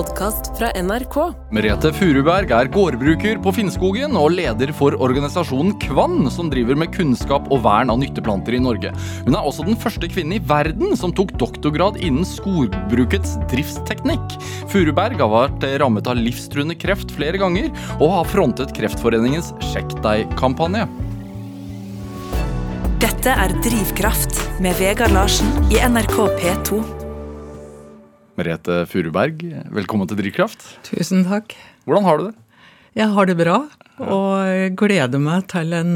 podkast fra NRK. Merete Furuberg er gårdbruker på Finnskogen og leder for organisasjonen Kvann, som driver med kunnskap og vern av nytteplanter i Norge. Hun er også den første kvinnen i verden som tok doktorgrad innen skogbrukets driftsteknikk. Furuberg har vært rammet av livstruende kreft flere ganger, og har frontet Kreftforeningens Sjekk deg-kampanje. Dette er Drivkraft med Vegard Larsen i NRK P2. Merete Furuberg, velkommen til Drivkraft. Tusen takk. Hvordan har du det? Jeg har det bra, og gleder meg til en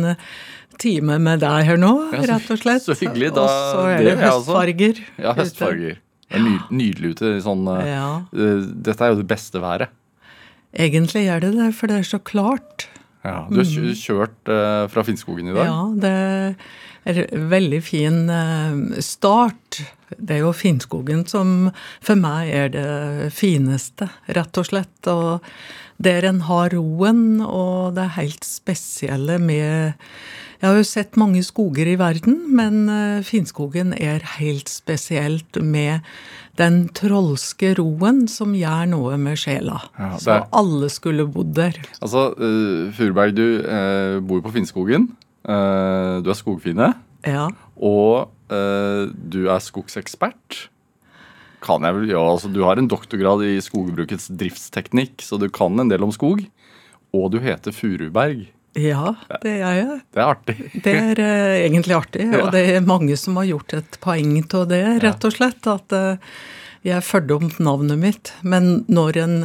time med deg her nå, rett og slett. så hyggelig, da- Og så er det det er høstfarger. Ja, høstfarger. Det er nydelig ute. Sånn, eh, Ja. uh, dette er jo det beste været. Egentlig er det det, for det er så klart. Ja, du har kjørt uh, fra Finnskogen i dag. Ja, det er en veldig fin uh, start. Det er jo Finnskogen som for meg er det fineste, rett og slett. Og der en har roen, og det er helt spesielle med Jeg har jo sett mange skoger i verden, men Finskogen Finnskogen er helt spesielt med den trolske roen som gjør noe med sjela. Ja, er... Så alle skulle bodd der. Altså, uh, Furberg, du uh, bor på Finnskogen. Uh, du er skogfine. Ja. Og eh, du er skogsekspert. Kan jeg vel, ja, altså Du har en doktorgrad i skogbrukets driftsteknikk, så du kan en del om skog. Og du heter Furuberg. Ja, det er jeg. Det er artig. Det er uh, egentlig artig, Ja. og det er mange som har gjort et poeng av det, rett og slett. At uh, jeg førte om navnet mitt. Men når en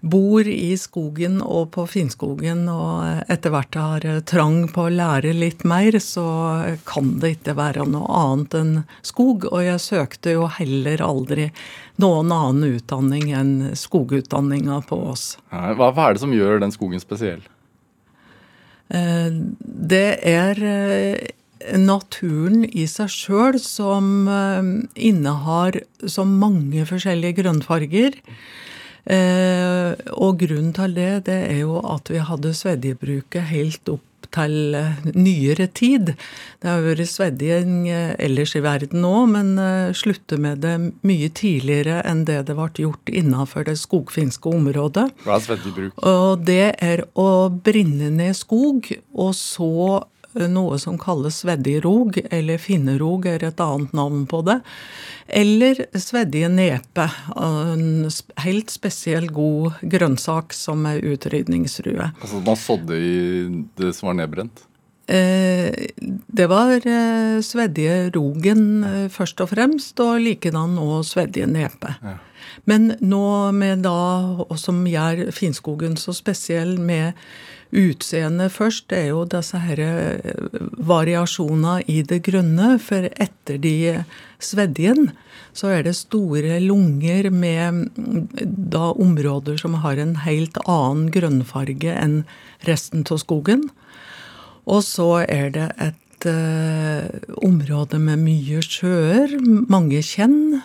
bor i skogen og på Finnskogen og etter hvert har eh, trang på å lære litt mer, så kan det ikke være noe annet enn skog. Og jeg søkte jo heller aldri noen annen utdanning enn skogutdanninga på Ås. Hva, hva er det som gjør den skogen spesiell? Eh, Det er eh, naturen i seg sjøl som eh, innehar så mange forskjellige grønnfarger. Eh, Og grunnen til det, det er jo at vi hadde svedjebruket helt opp til eh, nyere tid. Det har vært svedjing eh, ellers i verden òg, men slutte med det mye tidligere enn det det ble gjort innenfor det skogfinske området. Hva er svedjebruk? Og det er å brenne ned skog, og så noe som kalles svedjerog, eller finnerog er et annet navn på det. Eller sveddige nepe, en helt spesiell god grønnsak som er utrydningsrue. Altså Man sådde i det som var nedbrent? Eh, det var sveddige svedjerogen eh, først og fremst, og likedan og Ja. Men nå med da, og som gjør finskogen så spesiell med utseendet først, er jo disse her variasjonene variasjoner i det grønne. For etter de svedjen så er det store lunger med mm, da områder som har en helt annen grønnfarge enn resten av skogen. Og så er det et eh, område med mye sjøer, mange kjenn.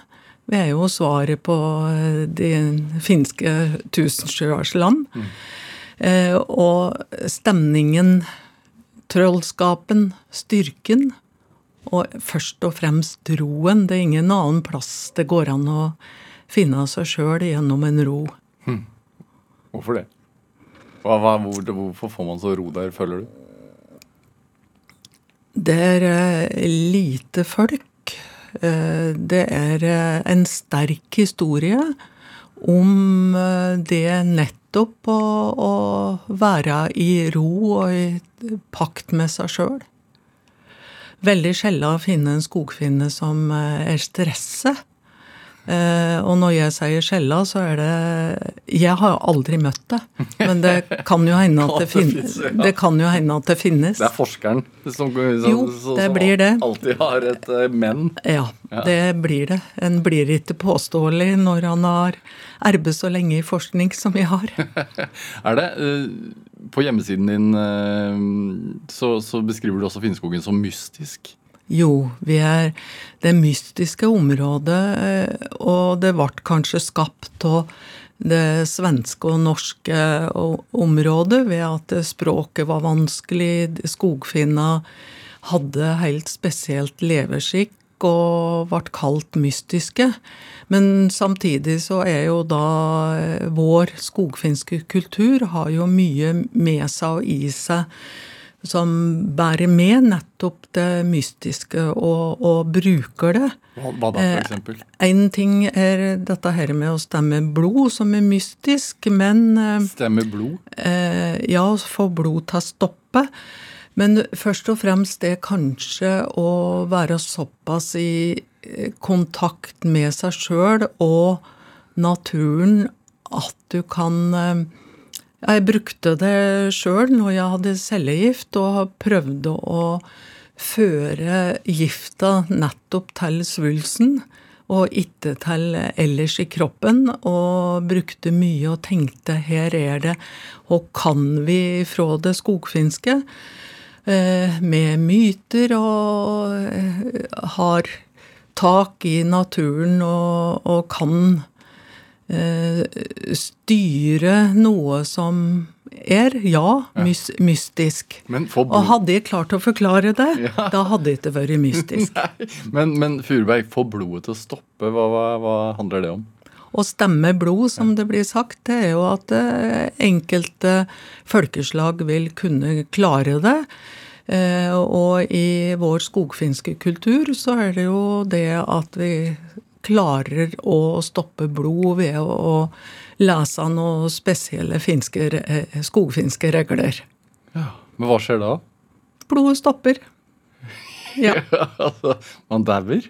Vi er jo svaret på eh, de finske tusenskjøers land. Eh, og stemningen, trollskapen, styrken. Og først og fremst roen. Det er ingen annen plass det går an å finne seg sjøl gjennom en ro. Hvorfor det? Hva, hva, hvor, hvorfor får man så ro der, føler du? Det er eh, lite folk. Eh, Det er eh, en sterk historie om eh, det nettopp å, å være i ro og i pakt med seg sjøl. Veldig sjelden å finne en skogfinne som eh, er stresset. Eh, og når jeg sier skjella, så er det Jeg har aldri møtt det. Men det kan jo hende at det, finnes, det, kan jo hende at det finnes. Det er forskeren som, som, Jo, det som blir det. alltid har et uh, men. Ja, det blir det. En blir ikke påståelig når han har arbeidet så lenge i forskning som jeg har. Er det eh, På hjemmesiden din eh, så, så beskriver du også Finnskogen som mystisk. Jo, vi er det mystiske området, eh, og det ble kanskje skapt av det svenske og norske området ved at språket var vanskelig. Skogfinna hadde helt spesielt leveskikk og ble kalt mystiske. Men samtidig så er jo da eh, vår skogfinske kultur har jo mye med seg og i seg som bærer med nettopp det mystiske og, og bruker det. Hva, da, for eksempel? En ting er dette her med å stemme blod, som er mystisk, men eh, Stemme blod? eh, Ja, få blod til å stoppe. Men først og fremst det kanskje å være såpass i eh, kontakt med seg sjøl og naturen at du kan eh, Jeg brukte det sjøl når jeg hadde cellegift og prøvde å føre gifta nettopp til svulsten og ikke til ellers i kroppen, og brukte mye og tenkte her er det, og kan vi fra det skogfinske? eh, Med myter og eh, har tak i naturen og, og kan styre noe som er, ja, mys mystisk. Og hadde jeg klart å forklare det, da hadde det ikke vært mystisk. Nei, men, men Furuberg, få blodet til å stoppe, hva, hva, hva handler det om? Å stemme blod, som det blir sagt, det er jo at eh, enkelte folkeslag vil kunne klare det. Eh, Og i vår skogfinske kultur så er det jo det at vi klarer å stoppe blod ved å å lese noen spesielle finske, eh, skogfinske regler. Ja, Men hva skjer da? Blodet stopper. Ja. altså, man dauer?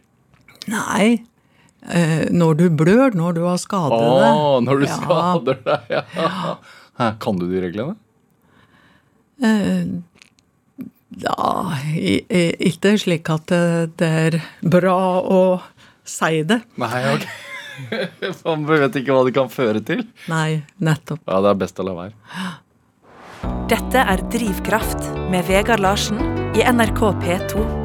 Nei. Eh, når du blør, når du har skadet Å, deg. når du Ja. skader deg, ja. Hæ, Kan du de reglene? Ja, i- ikke slik at det, det er bra å si det. Nei, ok. Man vet ikke hva det kan føre til. Nei, nettopp. Ja, det er best å la være. Dette er Drivkraft med Vegard Larsen i NRK P2.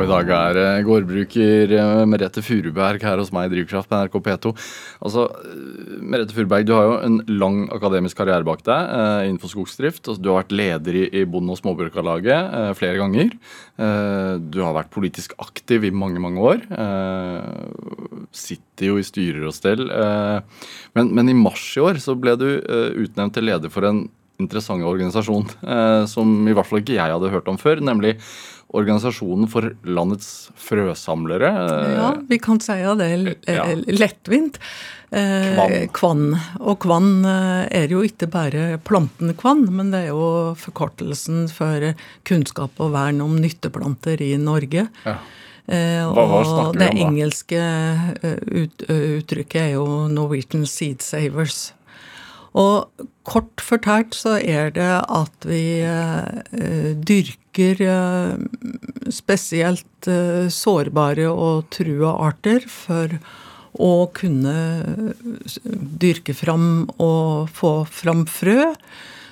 Og i dag er eh, gårdbruker eh, Merete Furuberg her hos meg i Drivkraft på NRK P2. Altså, eh, Merete Furuberg, du har jo en lang akademisk karriere bak deg innenfor skogsdrift. Altså, du har vært leder i, Bonde- og småbrukarlaget flere ganger. Du har vært politisk aktiv i mange, mange år. Sitter jo i styrer og stell. Men, men i mars i år så ble du utnevnt til leder for en interessant organisasjon som i hvert fall ikke jeg hadde hørt om før, nemlig Organisasjonen for landets frøsamlere. Ja, vi kan si at det er eh, lettvint. Eh, Kvann. Kvann. Og kvann eh, er jo ikke bare planten kvann, men det er jo forkortelsen for kunnskap og vern om nytteplanter i Norge. Ja. Hva- hva og det om engelske ut, uttrykket er jo 'Norwegian Seed Savers'. Og kort fortalt så er det at vi eh, dyrker eh, spesielt eh, sårbare og trua arter for å kunne dyrke fram og få fram frø,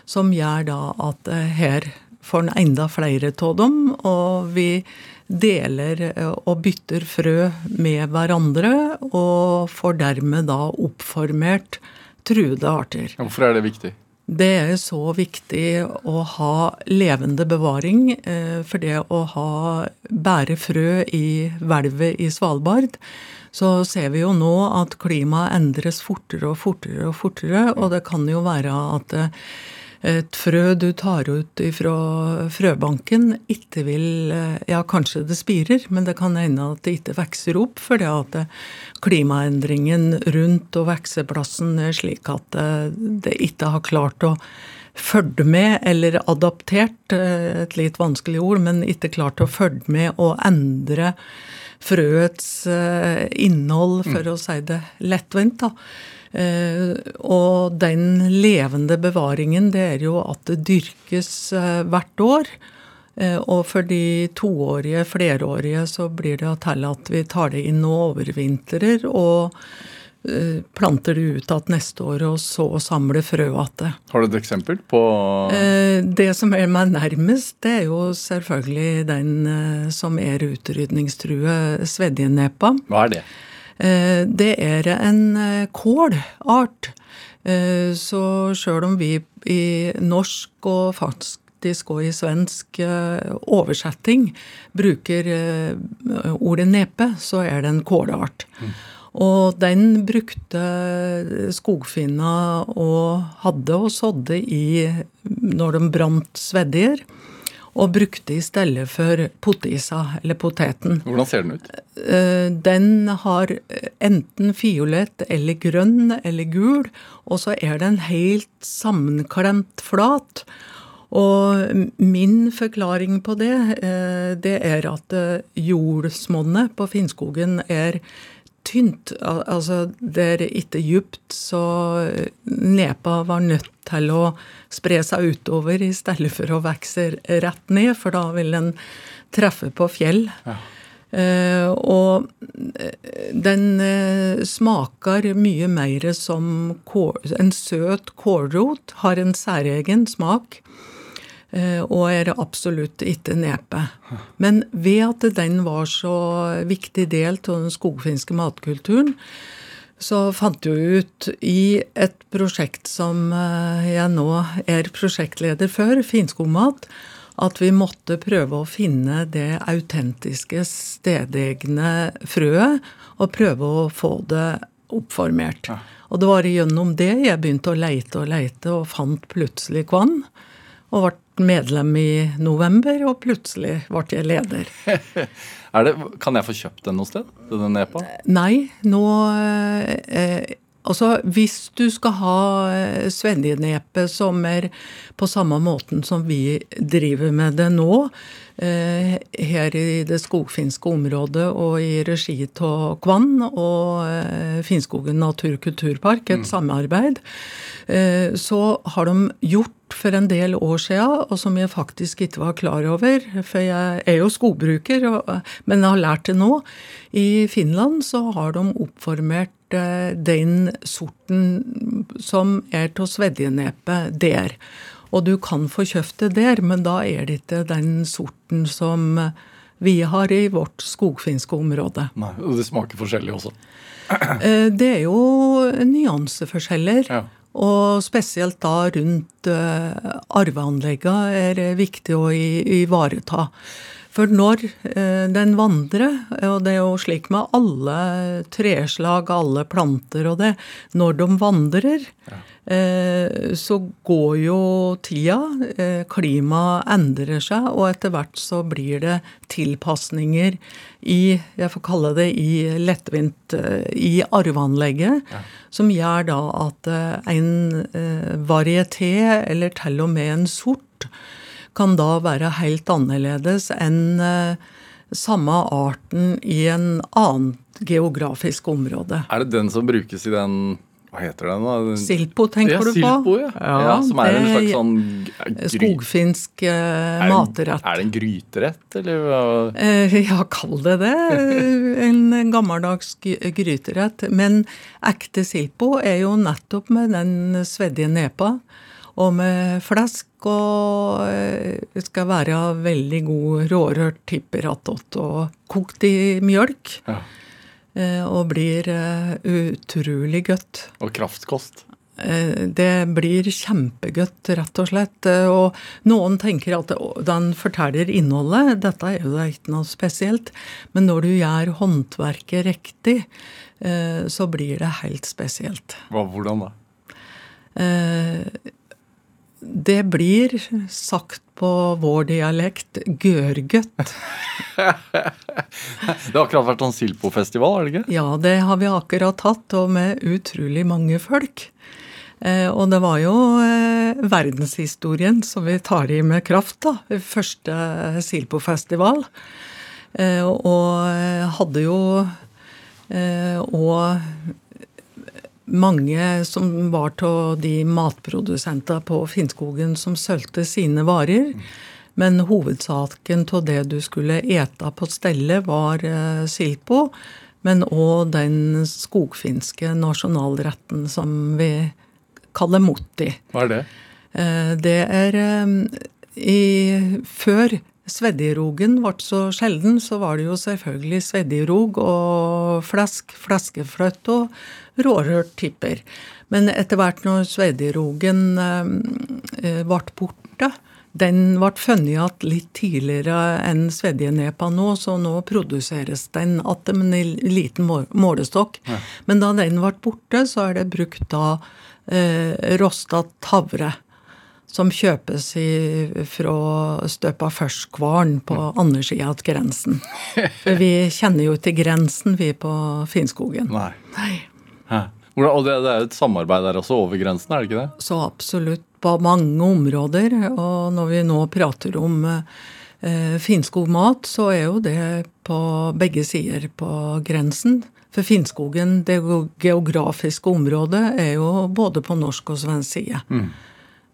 som gjør da at her får en enda flere av dem, og vi deler og bytter frø med hverandre, og får dermed da oppformert truede arter. Hvorfor er det viktig? Det er så viktig å ha levende bevaring, eh, for det å ha bære frø i hvelvet i Svalbard, så ser vi jo nå at klimaet endres fortere og fortere og fortere, og det kan jo være at eh, et frø du tar ut fra frøbanken, ikke vil eh, Ja, kanskje det spirer, men det kan hende at det ikke vokser opp fordi at klimaendringen rundt og vokseplassen er slik at eh, det ikke har klart å følge med, eller adaptert, eh, et litt vanskelig ord, men ikke klart å følge med og endre frøets innhold, for å si det lettvint. da. Eh, og den levende bevaringen, det er jo at det dyrkes eh, hvert år. Eh, og for de toårige, flerårige, så blir det til at vi tar det inn og overvintrer. Og planter det ut igjen neste år, og så samler frø igjen. Har du et eksempel på Eh, Det som er meg nærmest, det er jo selvfølgelig den som er utrydningstrue svedjenepa. Hva er det? Eh, Det er en eh, kålart. Eh, Så sjøl om vi i norsk og faktisk og i svensk oversetting bruker ordet nepe, så er det en kålart. Mm. Og den brukte skogfinna og hadde og sådde i når de brant svedjer og brukte i stedet for potisa, eller poteten. Hvordan ser den ut? Eh, den har enten fiolett eller grønn eller gul, og så er den helt sammenklemt flat. Og min forklaring på det, eh, det er at eh, jordsmonnet på Finnskogen er tynt. Altså, det er ikke djupt, så nepa var nødt til å spre seg utover i stedet for å vokse rett ned, for da vil den treffe på fjell. Ja. Uh, og den uh, smaker mye mer som kål, en søt kålrot. Har en særegen smak. Eh, og er absolutt ikke nepe. Men ved at den var så viktig del av den skogfinske matkulturen, så fant jeg ut i et prosjekt som eh, jeg nå er prosjektleder for, Finskogmat, at vi måtte prøve å finne det autentiske, stedegne frøet, og prøve å få det oppformert. Og det var gjennom det jeg begynte å leite og leite, og fant plutselig Kvann. Og ble medlem i november, og plutselig ble jeg leder. det, kan jeg få kjøpt den noe sted? Den EPA? Nei, nå eh, Altså, Hvis du skal ha eh, svenjenepe som er på samme måten som vi driver med det nå, her i det skogfinske området og i regi av Kvann og eh, Finnskogen naturkulturpark, et mm. samarbeid, eh, så har de gjort for en del år siden, og som jeg faktisk ikke var klar over, for jeg er jo skogbruker, men jeg har lært det nå. I Finland så har de oppformert eh, den sorten som er av svedjenepet der. Og du kan få kjøpt det der, men da er det ikke den sorten som vi har i vårt skogfinske område. Nei, Og det smaker forskjellig også? Eh, det er jo nyanseforskjeller. Ja. Og spesielt da rundt uh, arveanleggene er det viktig å ivareta. For når uh, den vandrer, og det er jo slik med alle treslag, alle planter og det, når de vandrer, ja. uh, så går jo tida, klimaet endrer seg, og etter hvert så blir det tilpasninger i jeg får kalle det i lettvint i arveanlegget. Ja som gjør da at eh, en eh, varieté, eller til og med en sort, kan da være helt annerledes enn eh, samme arten i en annet geografisk område. Er det den som brukes i den hva heter den? da? Silpo, tenker ja, du på? Silpo, ja. ja, ja som er en slags sånn Skogfinsk uh, materett. Er det en gryterett, eller? Uh, ja, kall det det. en gammeldags gryterett. Men ekte silpo er jo nettopp med den sveddige nepa. Og med flesk og det eh, skal være veldig god rårørt tipper attåt og kokt i mjølk. Ja. Eh, og blir eh, utrolig godt. Og kraftkost? Det blir kjempegodt, rett og slett. Og noen tenker at den forteller innholdet. Dette er jo ikke noe spesielt. Men når du gjør håndverket riktig, så blir det helt spesielt. Hva, hvordan da? Det blir sagt på vår dialekt gørgøtt. det har akkurat vært sånn Silpo-festival, er det ikke? Ja, det har vi akkurat hatt, og med utrolig mange folk. Eh, og det var jo eh, verdenshistorien som vi tar i med kraft, da. Første Silpo-festival. Eh, og hadde jo og mange som var av de matprodusentene på Finnskogen som solgte sine varer. Men hovedsaken av det du skulle ete på stellet, var eh, silpo. Men òg den skogfinske nasjonalretten som vi kaller motti. Hva er det? Eh, det er eh, i Før Svedjerogen ble så sjelden, så var det jo selvfølgelig svedjerog og flesk, fleskefløtt og rårørt tipper. Men etter hvert når svedjerogen eh, ble borte, Den ble funnet igjen litt tidligere enn svedjenepa nå, så nå produseres den igjen, men i liten målestokk. Ja. Men da den ble borte, så er det brukt da eh, rosta tavre. Som kjøpes i, fra Støpa Førskvarn på andre sida av grensen. For vi kjenner jo ikke grensen, vi på Finnskogen. Nei. Nei. Hæ. Og det, det er et samarbeid der også, over grensen, er det ikke det? Så absolutt. På mange områder. Og når vi nå prater om eh, finskog mat, så er jo det på begge sider på grensen. For Finnskogen, det geografiske området, er jo både på norsk og svensk side. Mm.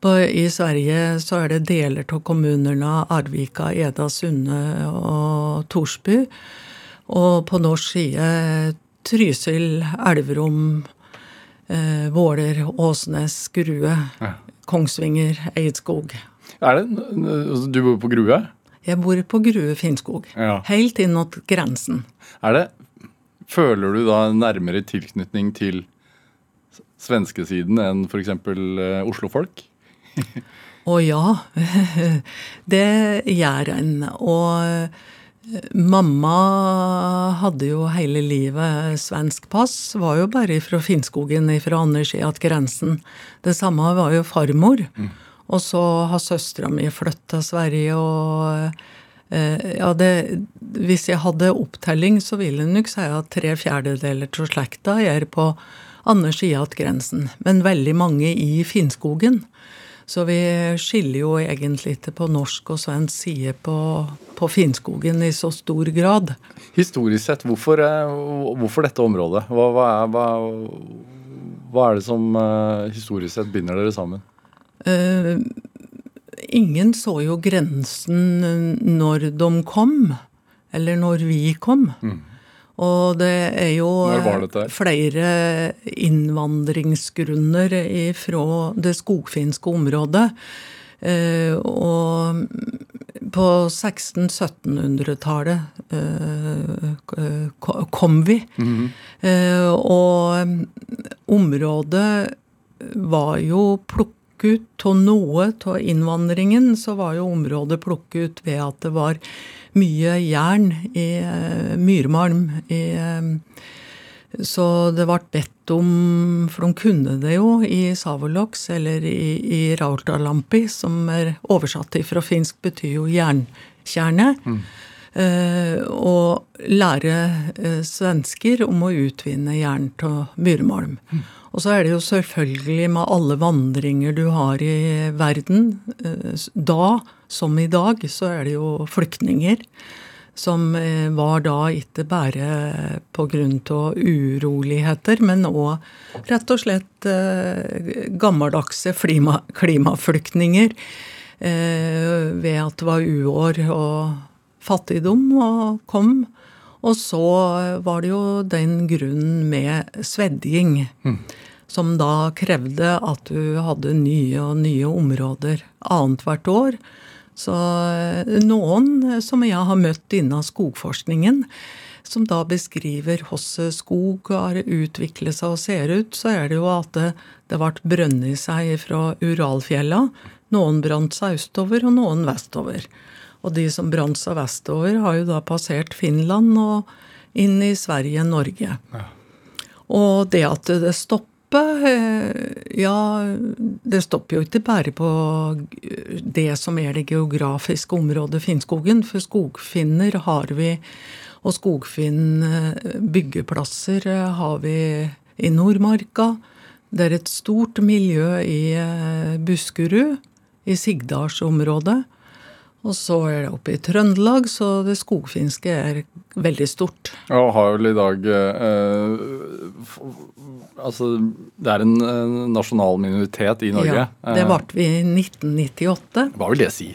På, I Sverige så er det deler av kommunene Arvika, Eda, Sunne og Torsby. Og på norsk side Trysil, Elverum, eh, Våler, Åsnes, Grue, ja. Kongsvinger, Eidskog. Er det, altså, Du bor på Grue? Jeg bor på Grue Finnskog. Ja. Helt inn mot grensen. Er det, Føler du da nærmere tilknytning til svenskesiden enn f.eks. Oslofolk? Oslo-folk? Å ja. Det gjør en. Og Mamma hadde jo hele livet svensk pass. Var jo bare fra Finnskogen, fra sida av grensen. Det samme var jo farmor. Mm. Og så har søstera mi flyttet til Sverige, og eh, ja, det, Hvis jeg hadde opptelling, så vil jeg nok si at tre fjerdedeler av slekta er på andre sida av grensen. Men veldig mange i Finnskogen. Så vi skiller jo egentlig ikke på norsk og svensk side på, på Finnskogen i så stor grad. Historisk sett, hvorfor, hvorfor dette området? Hva, hva, er, hva, hva, er, det som uh, historisk sett binder dere sammen? Uh, ingen så jo grensen når de kom, eller når vi kom. Mm. Og det er jo flere innvandringsgrunner fra det skogfinske området. Eh, og på 1600-1700-tallet eh, kom vi. Mm -hmm. Og området var jo plukket ut av noe av innvandringen, så var jo området plukket ut ved at det var mye jern i uh, myrmalm. i uh, så det ble bedt om, for de kunne det jo, i Savolox eller i, i Rautalampi, som er oversatt fra finsk, betyr jo jernkjerne. Mm. Uh, og lære uh, svensker om å utvinne jern av myrmalm. Mm. Og så er det jo selvfølgelig med alle vandringer du har i verden. Uh, da som i dag, så er det jo flyktninger. Som eh, var da ikke bare pga. uroligheter, men òg rett og slett eh, gammeldagse klima, klimaflyktninger. Eh, ved at det var uår og fattigdom og kom. Og så var det jo den grunnen med svedding. Mm. Som da krevde at du hadde nye og nye områder annethvert år. Så eh, noen som jeg har møtt innen skogforskningen, som da beskriver hvordan skog har utviklet seg og ser ut, så er det jo at det, det ble i seg fra Uralfjella. Noen brant seg østover, og noen vestover. Og de som brant seg vestover, har jo da passert Finland og inn i Sverige, Norge. Ja. Og det at det stopper eh, Ja, det stopper jo ikke bare på det som er det geografiske området Finnskogen. For skogfinner har vi, og skogfinn-byggeplasser eh, har vi i Nordmarka. Det er et stort miljø i eh, Buskerud, i Sigdalsområdet. Og så er det oppe i Trøndelag, så det skogfinske er veldig stort. Og har vel i dag eh, Altså, det er en eh, nasjonal minoritet i Norge. Ja, det ble vi i 1998. Hva vil det si?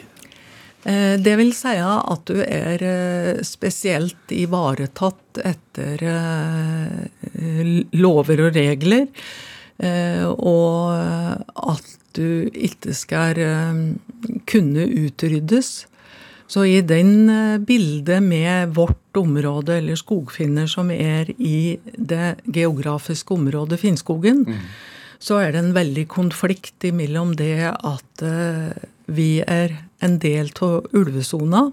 Eh, det vil si at du er eh, spesielt ivaretatt etter eh, lover og regler. Og at du ikke skal kunne utryddes. Så i den bildet med vårt område, eller skogfinner som er i det geografiske området Finnskogen, mm. så er det en veldig konflikt imellom det at vi er en del av ulvesona.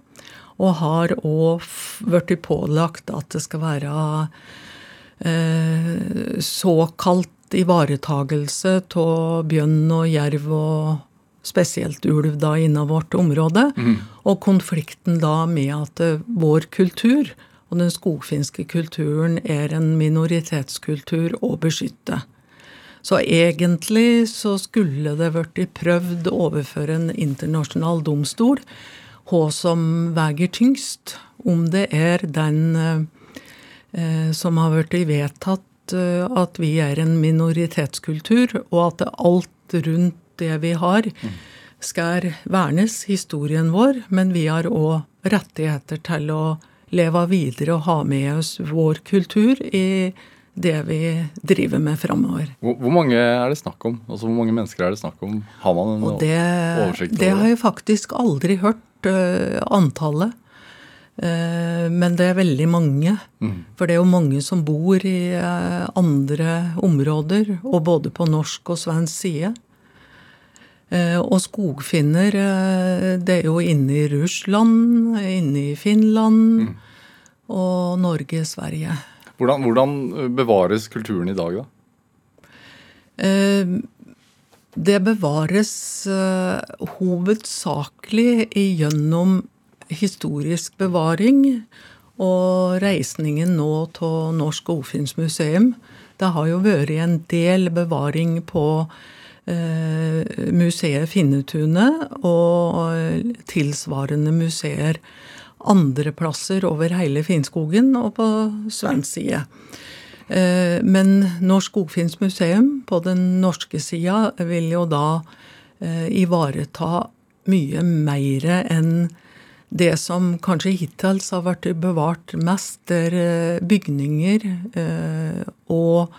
Og har òg blitt pålagt at det skal være eh, såkalt ivaretagelse av bjørn og jerv og spesielt ulv da innen vårt område. Mm. Og konflikten da med at eh, vår kultur og den skogfinske kulturen er en minoritetskultur å beskytte. Så egentlig så skulle det blitt prøvd å overføre en internasjonal domstol hva som veier tyngst. Om det er den eh, som har blitt vedtatt eh, at vi er en minoritetskultur, og at alt rundt det vi har, skal vernes, historien vår, men vi har òg rettigheter til å leve videre og ha med oss vår kultur i det vi driver med framover. Hvor, mange er det snakk om? Altså Hvor mange mennesker er det snakk om? Har man en og det, oversikt? Det har jeg faktisk aldri hørt uh, antallet. Uh, men det er veldig mange. Mm. For det er jo mange som bor i uh, andre områder, og både på norsk og svensk side. Eh, og skogfinner, eh, det er jo inne i Russland, inne i Finland mm. og Norge, Sverige. Hvordan, hvordan, bevares kulturen i dag, da? Eh, det bevares hovedsakelig gjennom historisk bevaring og reisningen nå til Norsk Ofinsmuseum. Det har jo vært en del bevaring på Eh, museet Finnetunet og tilsvarende museer andre plasser over hele Finnskogen og på svensk side. Eh, men Norsk Skogfinns museum på den norske sida vil jo da eh, ivareta mye mer enn det som kanskje hittil har vært bevart mest, der bygninger og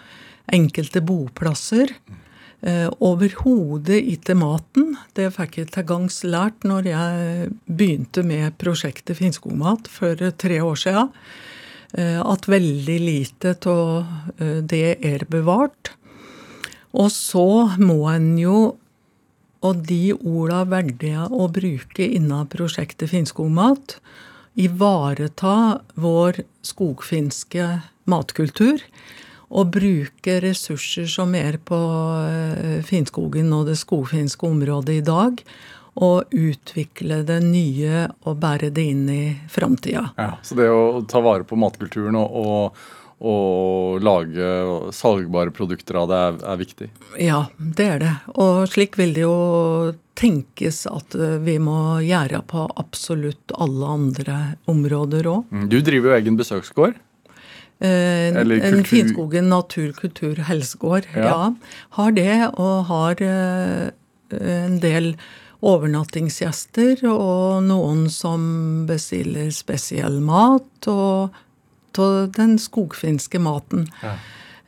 enkelte boplasser. Eh, Overhodet ikke maten. Det fikk jeg til gangs lært når jeg begynte med prosjektet Finnskogmat for tre år siden. Eh, at veldig lite av eh, det er bevart. Og så må en jo, og de orda velger jeg å bruke innen prosjektet Finnskogmat, ivareta vår skogfinske matkultur å bruke ressurser som er på eh, Finnskogen og det skogfinske området i dag, og utvikle det nye og bære det inn i framtida. Ja, så det å ta vare på matkulturen og, og, og lage salgbare produkter av det er, er, viktig? Ja, det er det. Og slik vil det jo tenkes at eh, vi må gjøre på absolutt alle andre områder òg. Mm, du driver jo egen besøksgård? Eh, en Finnskogen natur, kultur, helsegård. Ja. ja. Har det, og har eh, en del overnattingsgjester og noen som bestiller spesiell mat, og av den skogfinske maten. Ja.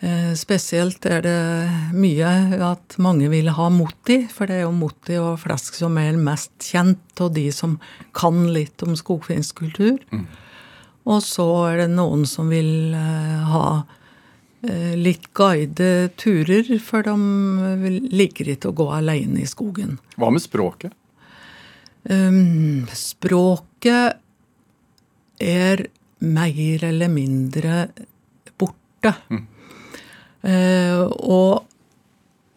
Eh, spesielt er det mye at mange vil ha Motti, for det er jo Motti og flesk som er mest kjent av de som kan litt om skogfinsk kultur. Mm. Og så er det noen som vil eh, ha eh, litt guide turer, for de liker ikke å gå alene i skogen. Hva med språket? Um, språket er mer eller mindre borte. Mm. Uh, og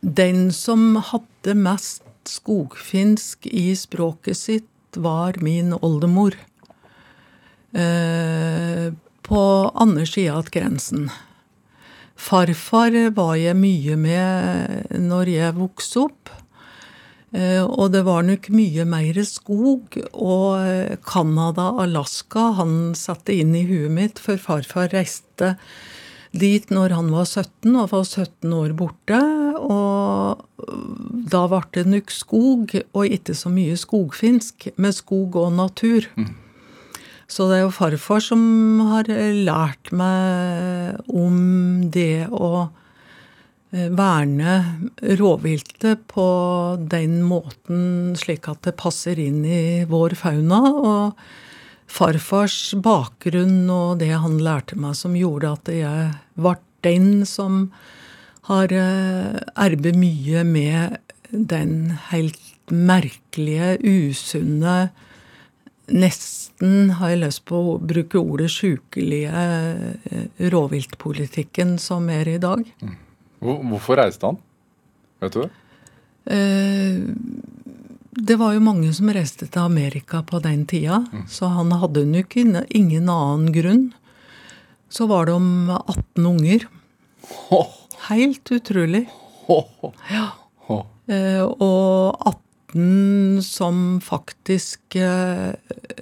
den som hadde mest skogfinsk i språket sitt, var min oldemor. Eh, på andre sida av grensen. Farfar var jeg mye med når jeg vokste opp. Eh, og det var nok mye mer skog. Og Canada, Alaska, han satte inn i huet mitt, for farfar reiste dit når han var 17, og var 17 år borte. Og da ble det nok skog, og ikke så mye skogfinsk, med skog og natur. Mm. Så det er jo farfar som har lært meg om det å eh, verne rovviltet på den måten, slik at det passer inn i vår fauna. Og farfars bakgrunn og det han lærte meg, som gjorde at jeg ble den som har erbet mye med den helt merkelige, usunne Nesten har jeg lyst på å bruke ordet sjukelige eh, rovviltpolitikken som er i dag. Hvorfor reiste han? Vet du det? Eh, det var jo mange som reiste til Amerika på den tida, mm. så han hadde nok ingen annen grunn. Så var det om 18 unger. Helt utrolig. Ja. Eh, og 18 som faktisk eh,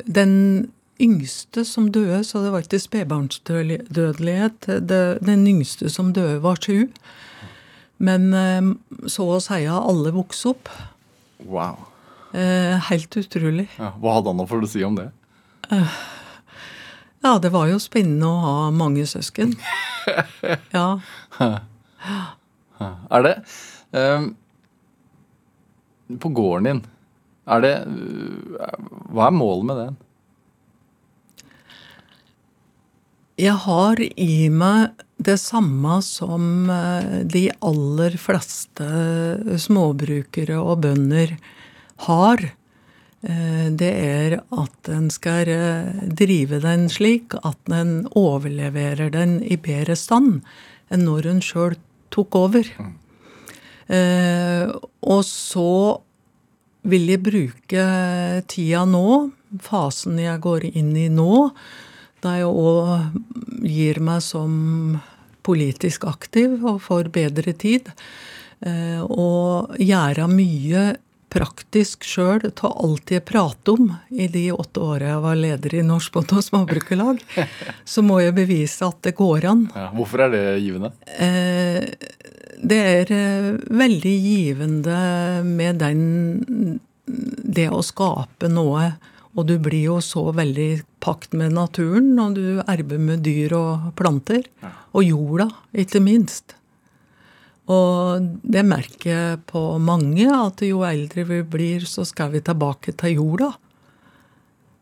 Den yngste som døde, så det var ikke spedbarnsdødelighet. Den yngste som døde, var sju. Men eh, så å si alle vokste opp. Wow. Helt utrolig. Ja, hva hadde han for å si om det? Ja, det var jo spennende å ha mange søsken. Ja. Er det um, På gården din, er det Hva er målet med den? Jeg har i meg det samme som eh, de aller fleste småbrukere og bønder har. Eh, det er at en skal eh, drive den slik at en overleverer den i bedre stand enn når en sjøl tok over. Mm. Eh, og så vil jeg bruke tida nå, fasen jeg går inn i nå, da jeg òg gir meg som politisk aktiv og får bedre tid, eh, og gjøre mye praktisk sjøl av alt jeg prater om i de åtte åra jeg var leder i Norsk Bonde- og Småbrukerlag, så må jeg bevise at det går an. Ja, hvorfor er det givende? Eh, det er eh, veldig givende med den Det å skape noe. Og du blir jo så veldig pakt med naturen når du erber med dyr og planter. Og jorda, ikke minst. Og det merker jeg på mange, at jo eldre vi blir, så skal vi tilbake til jorda.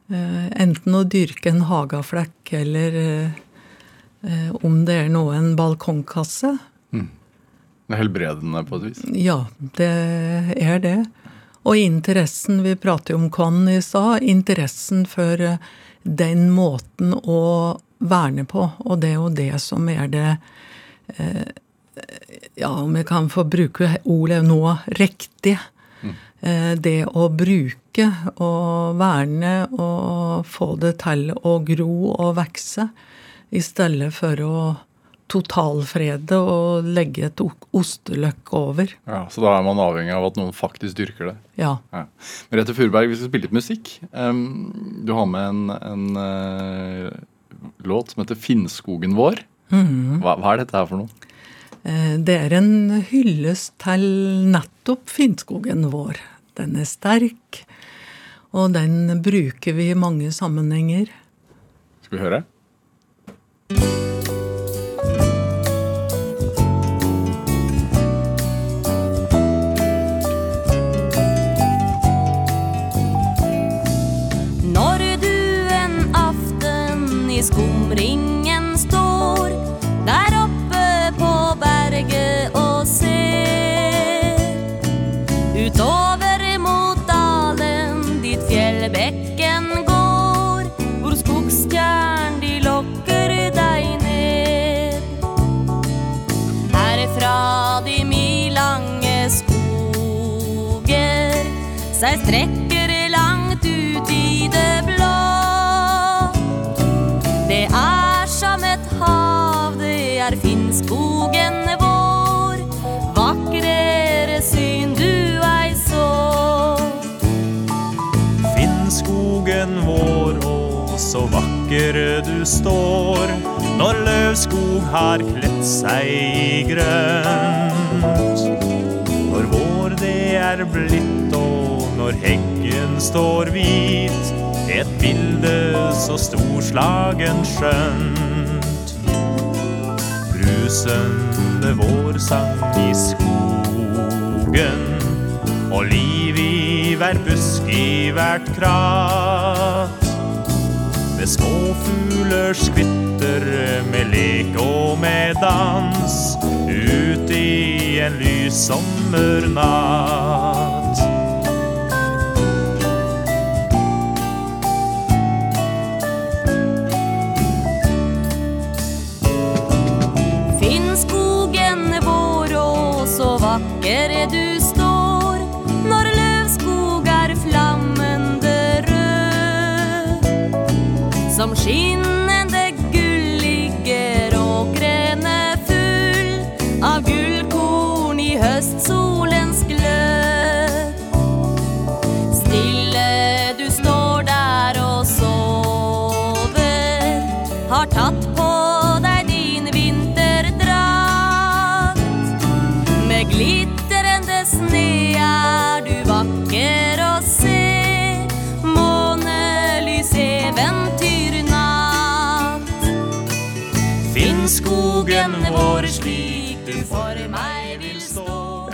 Eh, enten å dyrke en hageflekk, eller om det er noe en balkongkasse. Mm. Helbredende på et vis? Ja, det er det. Og interessen, vi prater jo om Kvann i stad, interessen for eh, den måten å verne på. Og det er jo det som er det eh, Ja, om jeg kan få bruke ordet nå riktig. Mm. Eh, det å bruke og verne og få det til å gro og vokse, i stedet for å totalfrede og legge et osteløkk over. Ja, Så da er man avhengig av at noen faktisk dyrker det? Ja. ja. Merete Furberg, vi skal spille litt musikk. Um, du har med en, en uh, låt som heter 'Finnskogen vår'. Mm. Hva, hva, er dette her for noe? Uh, det er en hyllest til nettopp Finnskogen vår. Den er sterk, og den bruker vi i mange sammenhenger. Skal vi høre? i vakker du står. Når løvskog har kledt seg i grønt. Når vår det er blitt, og når heggen står hvit et bilde så storslagen skjønt. Brusende vårsang i skogen og liv i hver busk, i hvert krat. Med fugler skvitter med lek og med dans ut i en lys sommernatt. Finn skogen vår, og så vakker er du Som skinnende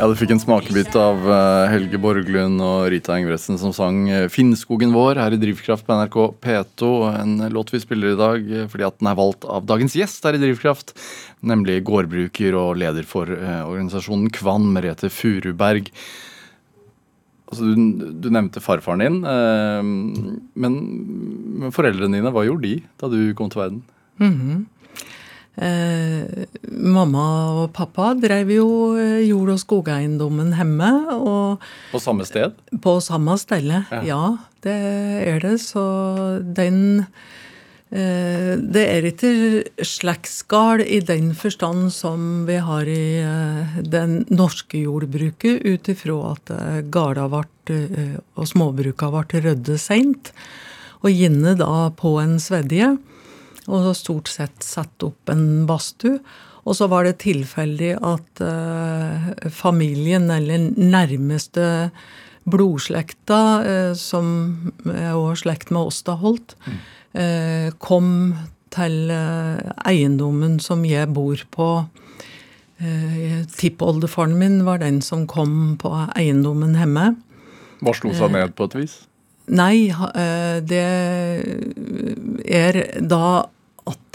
Ja, Du fikk en smakebit av eh, Helge Borglund og Rita Engvressen som sang eh, 'Finnskogen vår' her i Drivkraft på NRK P2. En låt vi spiller i dag eh, fordi at den er valgt av dagens gjest her i Drivkraft. Nemlig gårdbruker og leder for organisasjonen Kvann, Merete Furuberg. Altså, du, du nevnte farfaren din, men, men foreldrene dine, hva gjorde de da du kom til verden? Eh, mamma og pappa drev jo eh, jord- og skogeiendommen hjemme, og På samme sted? på samme stelle. Ja. Ja, det er det. Så den eh, Det er ikke slektsgard i den forstand som vi har i eh, den norske jordbruket, ut ifra at eh, garda vart, eh, og småbruka ble ryddet seint. Og gjerne da på en svedje og stort sett satt opp en badstue. Og så var det tilfeldig at eh, familien, eller nærmeste blodslekta, eh, som er også slekt med Åsta Holt, eh, kom til eh, eiendommen som jeg bor på. Eh, Tippoldefaren min var den som kom på eiendommen hjemme. Hva slo seg ned på et vis? Nei, eh, det er da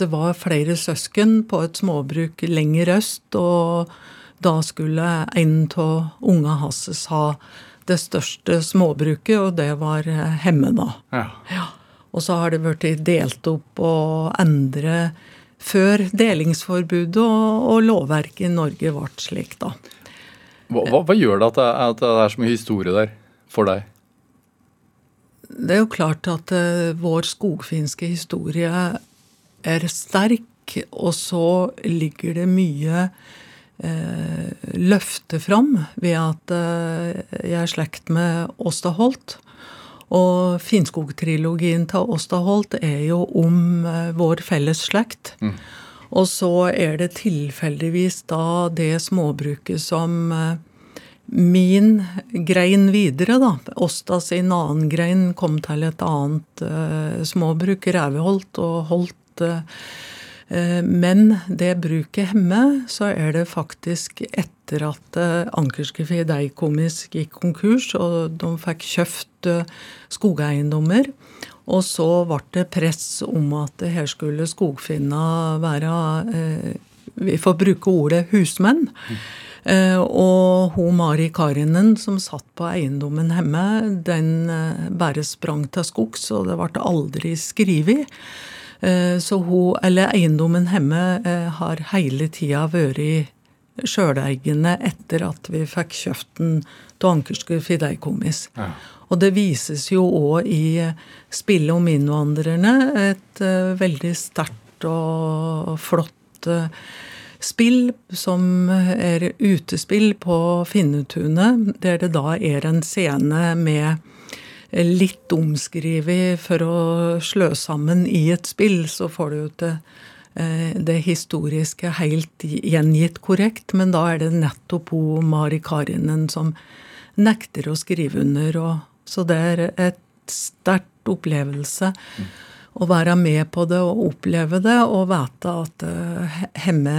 det var flere søsken på et småbruk lenger øst, og da skulle en av unga hans ha det største småbruket, og det var eh, Hemme, da. Ja. Og så har det blitt delt opp og endre før delingsforbudet og, og lovverket i Norge ble slik, da. Hva, hva, hva gjør det at det, at det er så mye historie der for deg? Det er jo klart at eh, vår skogfinske historie er sterk, og så ligger det mye eh, løfte fram ved at eh, jeg er slekt med Åsta Holt. Og Finnskog-trilogien til Åsta Holt er jo om eh, vår felles slekt. Og så er det tilfeldigvis da det småbruket som eh, min grein videre, da. Åsta sin annen grein kom til et annet uh, småbruk, Ræveholt og Holt. Eh, eh, men det bruket hjemme, så er det faktisk etter at Ankerskefi Ankerske Fideikommis gikk konkurs, og de fikk kjøpt eh, skogeiendommer. Og så ble det press om at her skulle skogfinna være eh, Vi får bruke ordet husmenn. Eh, og hun Mari Karinen som satt på eiendommen hjemme, den eh, bare sprang til skogs, og det ble aldri skrevet. Eh, så hun, eller eiendommen hjemme eh, har hele tida vært sjøleiende etter at vi fikk kjøpt den av Ankerske Fideikommis. Og det vises jo òg i spillet om innvandrerne, et eh, veldig sterkt og flott spill som er utespill på Finnetunet, der det da er en scene med litt omskrevet for å slø sammen i et spill, så får du jo til eh, det historiske helt gjengitt korrekt, men da er det nettopp hun Mari Karinen som nekter å skrive under. Og, så det er et sterkt opplevelse å være med på det og oppleve det og vite at uh, Hemme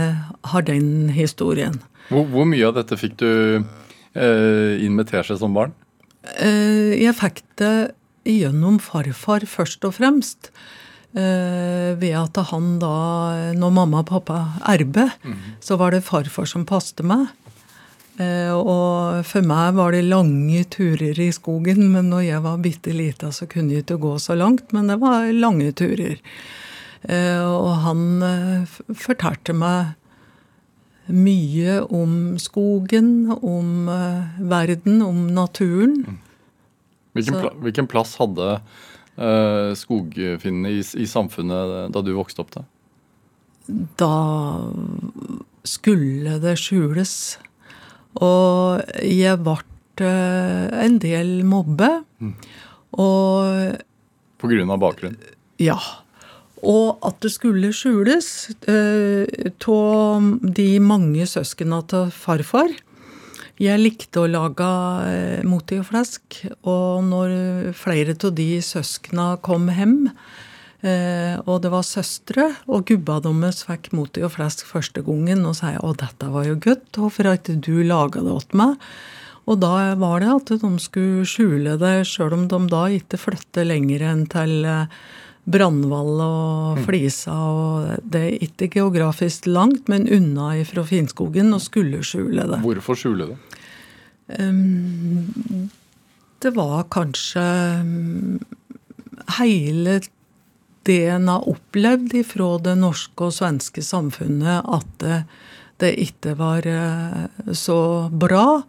har den historien. Hvor, hvor mye av dette fikk du uh, inn med teskje som barn? Eh, Jeg fikk det gjennom farfar først og fremst. Eh, ved at han da, når mamma og pappa erbe, så var det farfar som passte meg. Eh, og for meg var det lange turer i skogen, men når jeg var bitte lita, så kunne jeg ikke gå så langt, men det var lange turer. Og han fortalte meg mye om skogen, om eh, verden, om naturen. Hvilken, Så- pla hvilken plass hadde uh, skogfinnene i, i samfunnet da du vokste opp? da? Da skulle det skjules. Og jeg ble eh, en del mobbe. Og På grunn av bakgrunn? Ja. Og at det skulle skjules av de mange søsknene til farfar. Jeg likte å lage eh, moti og flesk, og når flere av de søskena kom hjem, eh, og det var søstre, og gubba deres fikk moti og flesk første gangen, og sa å, dette var jo godt, hvorfor har ikke du laga det åt meg? Og da var det at de skulle skjule det, sjøl om de da ikke flyttet lenger enn til Brandval og Flisa. og Det er ikke geografisk langt, men unna ifra Finnskogen, og skulle skjule det. Hvorfor skjule det? Det var kanskje mm, hele det en har opplevd ifra det norske og svenske samfunnet, at det, det ikke var eh, så bra.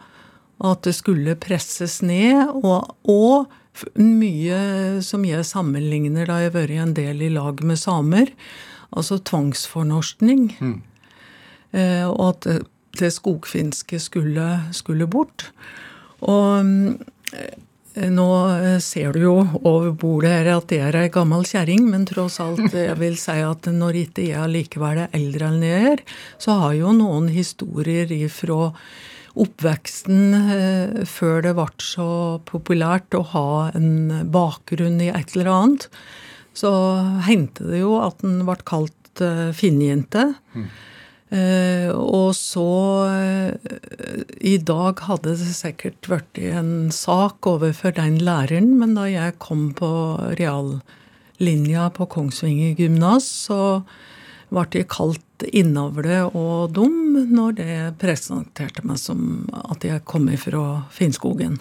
At det skulle presses ned. Og, og mye som jeg sammenligner da jeg har vært en del i lag med samer. Altså tvangsfornorskning. Eh, og at det, det skogfinske skulle, skulle bort. Og mm, eh, nå eh, ser du jo over bordet her at jeg er ei gammel kjerring, men tross alt, jeg vil si at når ikke jeg allikevel er eldre enn jeg er, så har jo noen historier ifra oppveksten eh, før det ble så populært å ha en bakgrunn i et eller annet. Så hendte det jo at den ble kalt finnjente. Mm. Uh, og så uh, I dag hadde det sikkert vært en sak overfor den læreren, men da jeg kom på reallinja på Kongsvinger gymnas, så ble jeg kalt innavle og dum når det presenterte meg som at jeg kom ifra Finnskogen.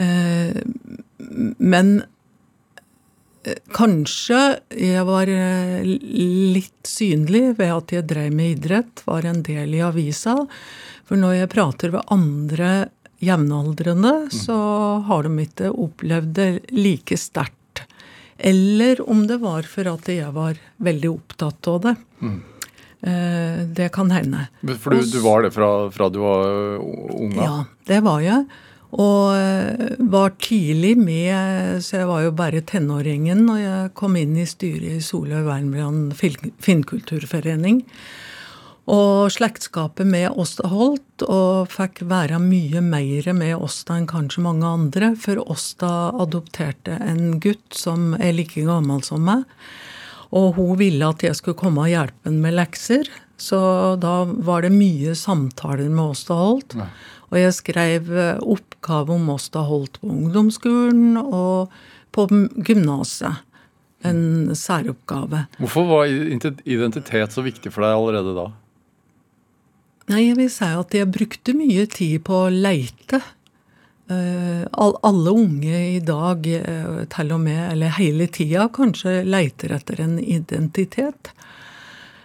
Eh, men Kanskje jeg var eh, litt synlig ved at jeg drev med idrett, var en del i avisa. For når jeg prater ved andre jevnaldrende, så har de ikke opplevd det like sterkt. Eller om det var for at jeg var veldig opptatt av det. Eh, Det kan hende. For du, du var det fra, fra du var ung? Ja, det var jeg. Og eh, var tidlig med, så jeg var jo bare tenåringen når jeg kom inn i styret i Soløy Vernbrand Fin- Finnkulturforening. Og slektskapet med Åsta holdt, og fikk være mye mer med Åsta enn kanskje mange andre. For Åsta adopterte en gutt som er like gammel som meg. Og hun ville at jeg skulle komme og hjelpe henne med lekser. Så da var det mye samtaler med Åsta Holt. Og jeg skrev eh, oppgave om Åsta Holt på ungdomsskolen og på gymnaset. En særoppgave. Hvorfor var identitet så viktig for deg allerede da? Nei, jeg vil si at jeg brukte mye tid på å leite. Eh, all, alle unge i dag, eh, til og med, eller hele tida, kanskje leiter etter en identitet.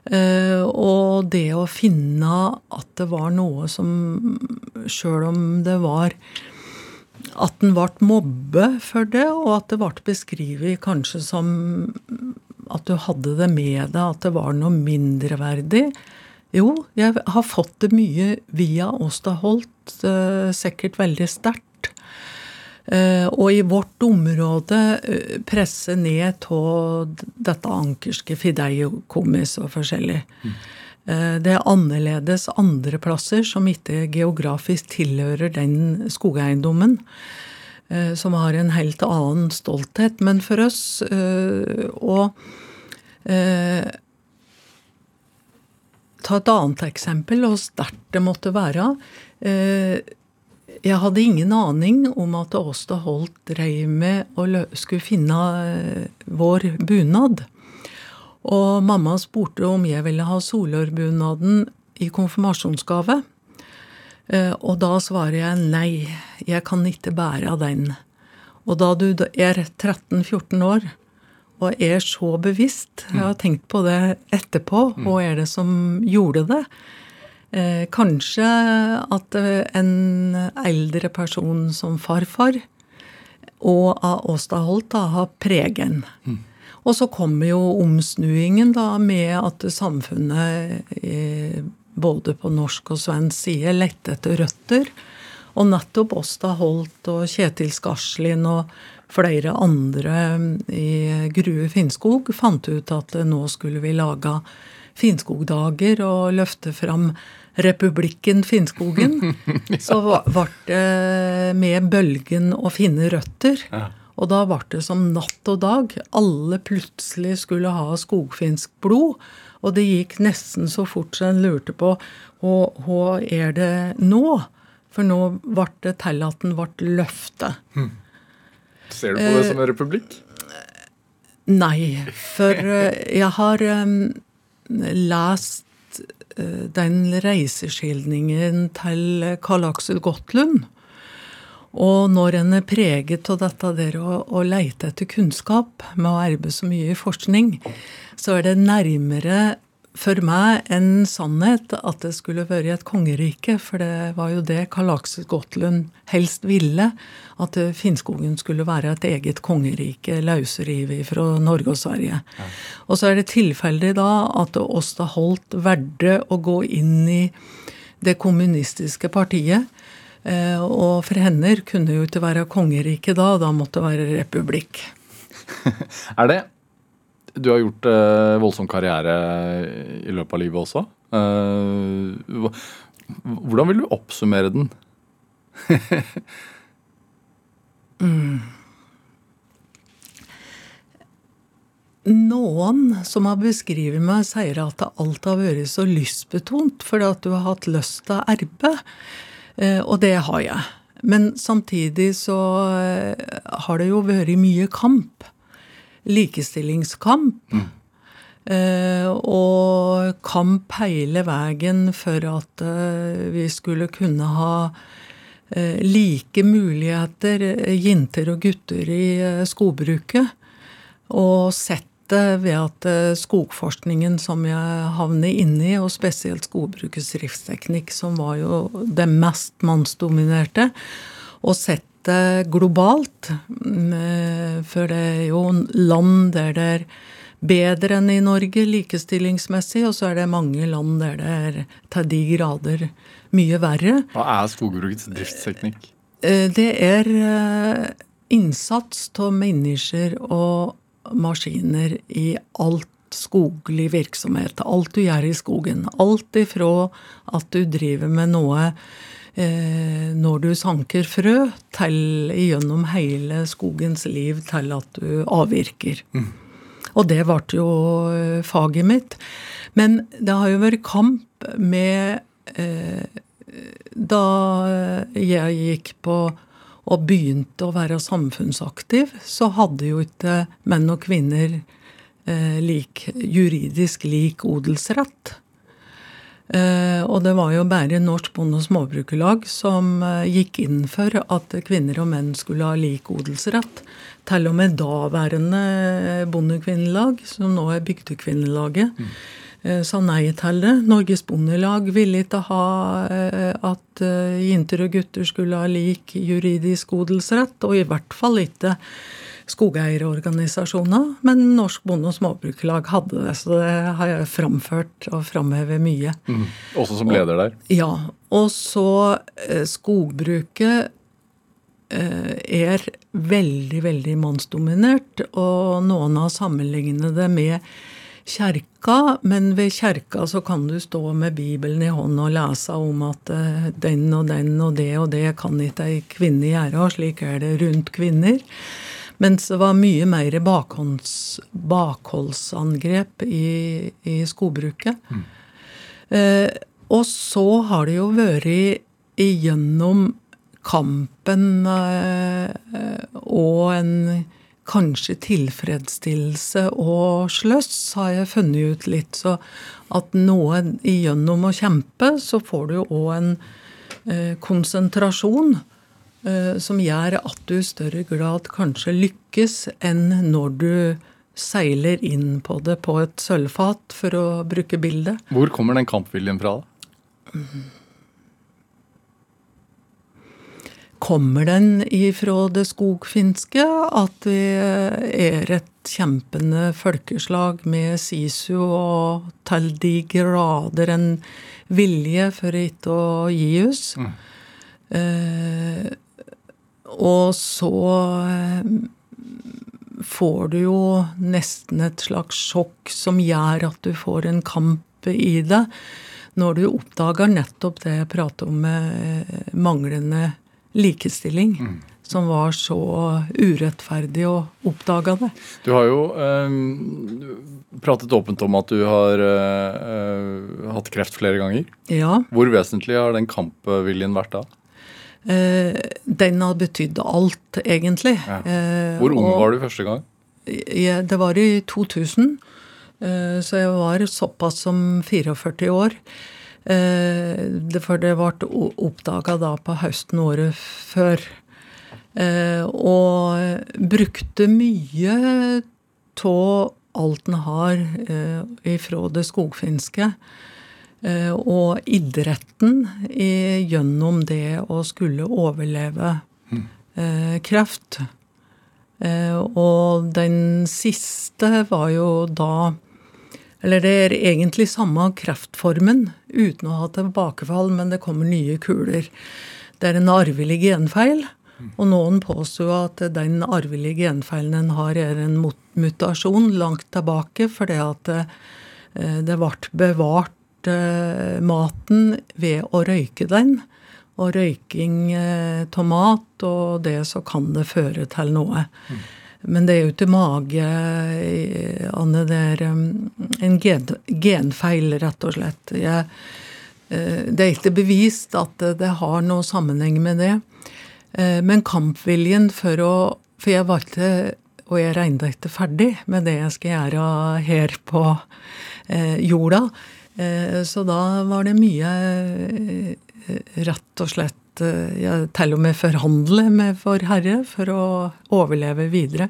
Eh, og det å finne at det var noe som Sjøl om det var At en ble mobbe for det, og at det ble beskrevet kanskje som at du hadde det med deg, at det var noe mindreverdig. Jo, jeg har fått det mye via Åsta Holt, sikkert veldig sterkt. Eh, og i vårt område eh, presse ned av dette ankerske fideikommis og forskjellig. Eh, det er annerledes andre plasser som ikke geografisk tilhører den skogeiendommen. Som har en helt annen stolthet. Men for oss og ta et annet eksempel, og sterkt det måtte være. Jeg hadde ingen aning om at Åsta Holt dreiv med å skulle finne eh, vår bunad. Og mamma spurte om jeg ville ha solørbunaden i konfirmasjonsgave. Eh, Og da svarer jeg nei, jeg kan ikke bære den. Og da du er 13-14 år og er så bevisst, jeg har tenkt på det etterpå, hva er det som gjorde det? Eh, kanskje at eh, en eldre person som farfar og av Åsta Holt da, har pregen. Og så kommer jo omsnuingen da med at samfunnet eh, både på norsk og svensk side lette etter røtter. Og nettopp Åsta Holt og Kjetil Skarslin og flere andre i Grue Finnskog fant ut at nå skulle vi lage Finnskogdager og løfte fram republikken Finnskogen. Så ble det med bølgen å finne røtter. Og da ble det som natt og dag. Alle plutselig skulle ha skogfinsk blod. Og det gikk nesten så fort så en lurte på hva er det nå? For nå ble det til at den ble løftet. Ser du på det som en republikk? Nei, for eh, jeg har um, lest uh, den reiseskildringen til Karl Aksel Gottlund. Og når en er preget av dette der å, å leite etter kunnskap, med å arbeide så mye i forskning, så er det nærmere for meg en sannhet at det skulle vært et kongerike. For det var jo det Karl Aksel Gottlund helst ville. At Finnskogen skulle være et eget kongerike, løsrevet fra Norge og Sverige. Ja. Og så er det tilfeldig da at Åsta Holt valgte å gå inn i det kommunistiske partiet. Og for henne kunne jo ikke være kongerike da, da måtte det være republikk. er det du har gjort uh, voldsom karriere i løpet av livet også. Uh, hvordan vil du oppsummere den? mm. Noen som har beskrevet meg, sier at alt har vært så lystbetont fordi at du har hatt lyst til å arbeide. Uh, og det har jeg. Men samtidig så har det jo vært mye kamp likestillingskamp. Mm. Uh, og kamp hele veien for at uh, vi skulle kunne ha uh, like muligheter, jenter og gutter, i skogbruket. Og sett det ved at skogforskningen som jeg havner inni, og spesielt skogbrukets driftsteknikk, som var jo det mest mannsdominerte, og sett dette globalt. Mm, for det er jo land der det er bedre enn i Norge likestillingsmessig, og så er det mange land der det er til de grader mye verre. Hva er skogbrukets driftsteknikk? Eh, det er eh, innsats av mennesker og maskiner i alt skoglig virksomhet. Alt du gjør i skogen. Alt ifra at du driver med noe eh, når du sanker frø, til gjennom hele skogens liv til at du avvirker. Mm. Og det ble jo eh, faget mitt. Men det har jo vært kamp med eh, Da jeg gikk på og begynte å være samfunnsaktiv, så hadde jo ikke menn og kvinner eh, lik, juridisk lik odelsrett. Uh, og det var jo bare Norsk Bonde- og Småbrukerlag som uh, gikk inn for at kvinner og menn skulle ha lik odelsrett. Til og med daværende Bondekvinnelag, som nå er Bygdekvinnelaget, mm. uh, sa nei til det. Norges Bondelag ville ikke ha at jenter og gutter skulle ha lik juridisk odelsrett, og i hvert fall ikke skogeierorganisasjoner, men Norsk Bonde- og Småbrukerlag hadde det. Så det har jeg framført og framhevet mye. Mm. Også som leder der? Ja. Og så eh, skogbruket eh, er veldig, veldig mannsdominert, og noen har sammenlignet det med kjerka, men ved kjerka så kan du stå med Bibelen i hånden og lese om at uh, den og den og det og det kan ikke ei kvinne gjøre, og slik er det rundt kvinner. Mens det var mye mer bakhånds, bakholdsangrep i, i skogbruket. Mm. Eh, og så har det jo vært igjennom kampen eh, og en kanskje tilfredsstillelse og sløss, har jeg funnet ut litt. Så at noe igjennom å kjempe, så får du jo òg en eh, konsentrasjon. Eh, som gjør at du i større grad kanskje lykkes enn når du seiler inn på det på et sølvfat, for å bruke bildet. Hvor kommer den kampviljen fra? da? Kommer den ifra det skogfinske, at vi er et kjempende folkeslag med sisu og til de grader en vilje for ikke å gi oss. Eh, og så eh, får du jo nesten et slags sjokk som gjør at du får en kamp i det, når du oppdager nettopp det jeg prater om med manglende likestilling. Som var så urettferdig å oppdage det. Du har jo eh, pratet åpent om at du har eh, eh, hatt kreft flere ganger. Ja. Hvor vesentlig har den kampviljen vært da? Eh, den har betydd alt, egentlig. Ja. Eh, Hvor ung og- var du første gang? jeg, det var i 2000, eh, så jeg var såpass som 44 år. For det ble oppdaga da på høsten året før. Og brukte mye av alt en har ifra det skogfinske. Eh, og idretten gjennom det å skulle overleve eh, kreft. Eh, og den siste var jo da Eller det er egentlig samme kreftformen, uten å ha tilbakefall, men det kommer nye kuler. Det er en arvelig genfeil. Og noen påsto at den arvelige genfeilen en har, er en mutasjon langt tilbake, fordi at eh, det ble bevart eh, maten ved å røyke den. Og røyking eh, av mat og det, så kan det føre til noe. Men det er jo ikke mage, eh, Anne. Det er en gen, genfeil, rett og slett. Jeg, eh, det er ikke bevist at det, har noe sammenheng med det. Eh, Men kampviljen for å For jeg var ikke Og jeg regnet ikke ferdig med det jeg skal gjøre her på eh, jorda. Eh, Så da var det mye eh, rett og slett eh, Jeg til og med forhandle med for Herre for å overleve videre.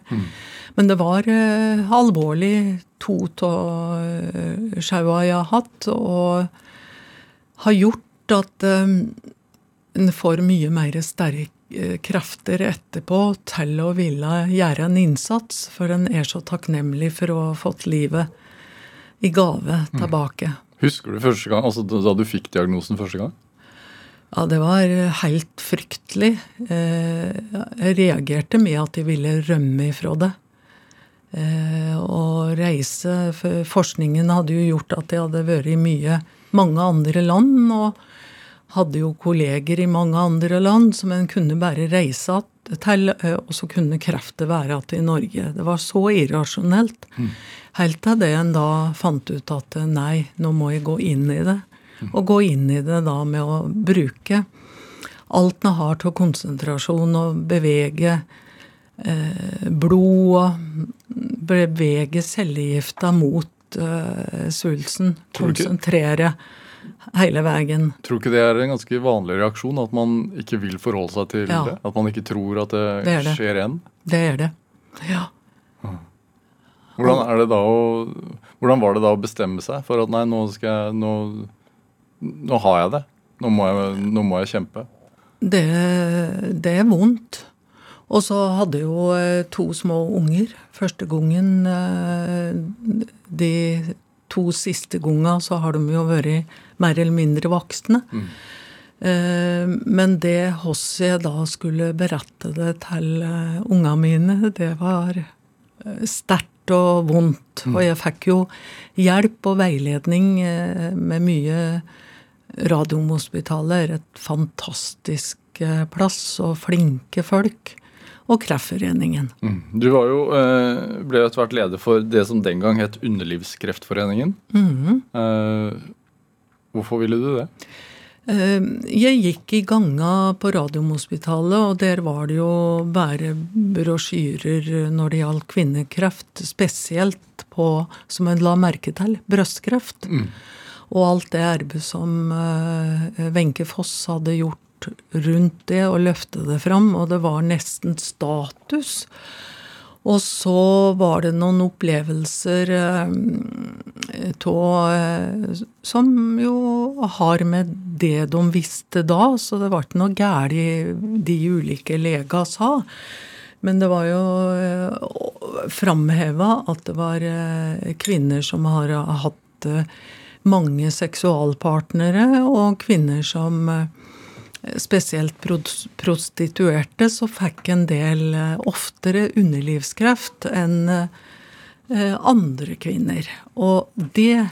Men det var eh, alvorlig to av sjaua jeg har hatt, og har gjort at eh, en får mye mer sterke krefter etterpå til å ville gjøre en innsats, for en er så takknemlig for å ha fått livet i gave tilbake. Husker du første gang, altså da du fikk diagnosen første gang? Ja, det var helt fryktelig. Eh, Jeg reagerte med at jeg ville rømme ifra det. Eh, Og reise forskningen hadde jo gjort at jeg hadde vært i mye, mange andre land. Og hadde jo kolleger i mange andre land som en kunne bare reise til, og så kunne kreftet være igjen i Norge. Det var så irrasjonelt. Helt til det en da fant ut at nei, nå må jeg gå inn i det. Og gå inn i det da med å bruke alt en har til konsentrasjon og bevege eh, blod og bevege cellegifta mot eh, svulsten. Du ikke- Konsentrere hele veien. Tror ikke det er en ganske vanlig reaksjon? At man ikke vil forholde seg til Ja. det? At man ikke tror at det, Det det. skjer igjen? Det er det. Ja. Hvordan, er det da å, hvordan var det da å bestemme seg for at nei, nå skal jeg Nå, nå har jeg det. Nå må jeg, nå må jeg kjempe. Det, det er vondt. Og så hadde jo eh, to små unger. Første gangen eh, De to siste gangene så har de jo vært mer eller mindre voksne. Mm. Men det hvordan jeg da skulle berette det til eh, ungene mine, det var eh, sterkt og vondt. Og jeg fikk jo hjelp og veiledning eh, med mye Radiumhospitalet er et fantastisk eh, plass og flinke folk. Og Kreftforeningen. Mm. Du var jo, eh, ble jo etter hvert leder for det som den gang het Underlivskreftforeningen. eh, hvorfor ville du det? Eh, Jeg gikk i ganga på Radiumhospitalet, og der var det jo bare brosjyrer når det gjaldt kvinnekreft, spesielt på, som en la merke til, brystkreft. Og alt det arbeidet som eh, Wenche Foss hadde gjort rundt det, og løfte det fram, og det var nesten status Og så var det noen opplevelser tå, eh, som jo har med det de visste da, så det var ikke noe galt de ulike lega sa. Men det var jo eh, framheva at det var eh, kvinner som har hatt mange seksualpartnere, og kvinner som spesielt prostituerte, så fikk en del oftere underlivskreft enn andre kvinner. Og det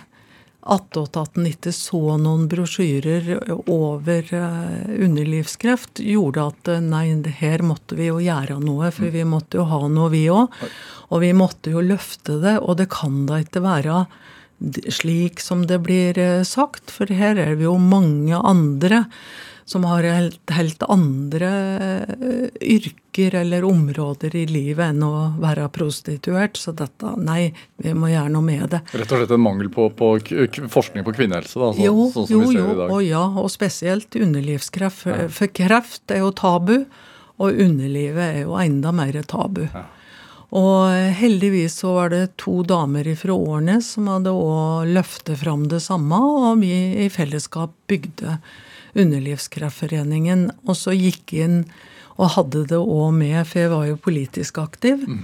attåt at en ikke så noen brosjyrer over underlivskreft, gjorde at nei, her måtte vi jo gjøre noe, for vi måtte jo ha noe, vi òg. Og vi måtte jo løfte det, og det kan da ikke være slik som det blir sagt, for her er vi jo mange andre som har helt, helt andre uh, yrker eller områder i livet enn å være prostituert. Så dette, nei, vi må gjøre noe med det. Rett og slett en mangel på, på forskning på kvinnehelse, da? Så, jo, sånn som jo, vi ser jo, dag. Og ja, og spesielt underlivskreft. Ja. For kreft er jo tabu, og underlivet er jo enda mer tabu. Ja. Og heldigvis så var det to damer fra Årnes som hadde òg løftet fram det samme, og vi i fellesskap bygde Underlivskreftforeningen. Og så gikk inn og hadde det òg med, for jeg var jo politisk aktiv. Mm.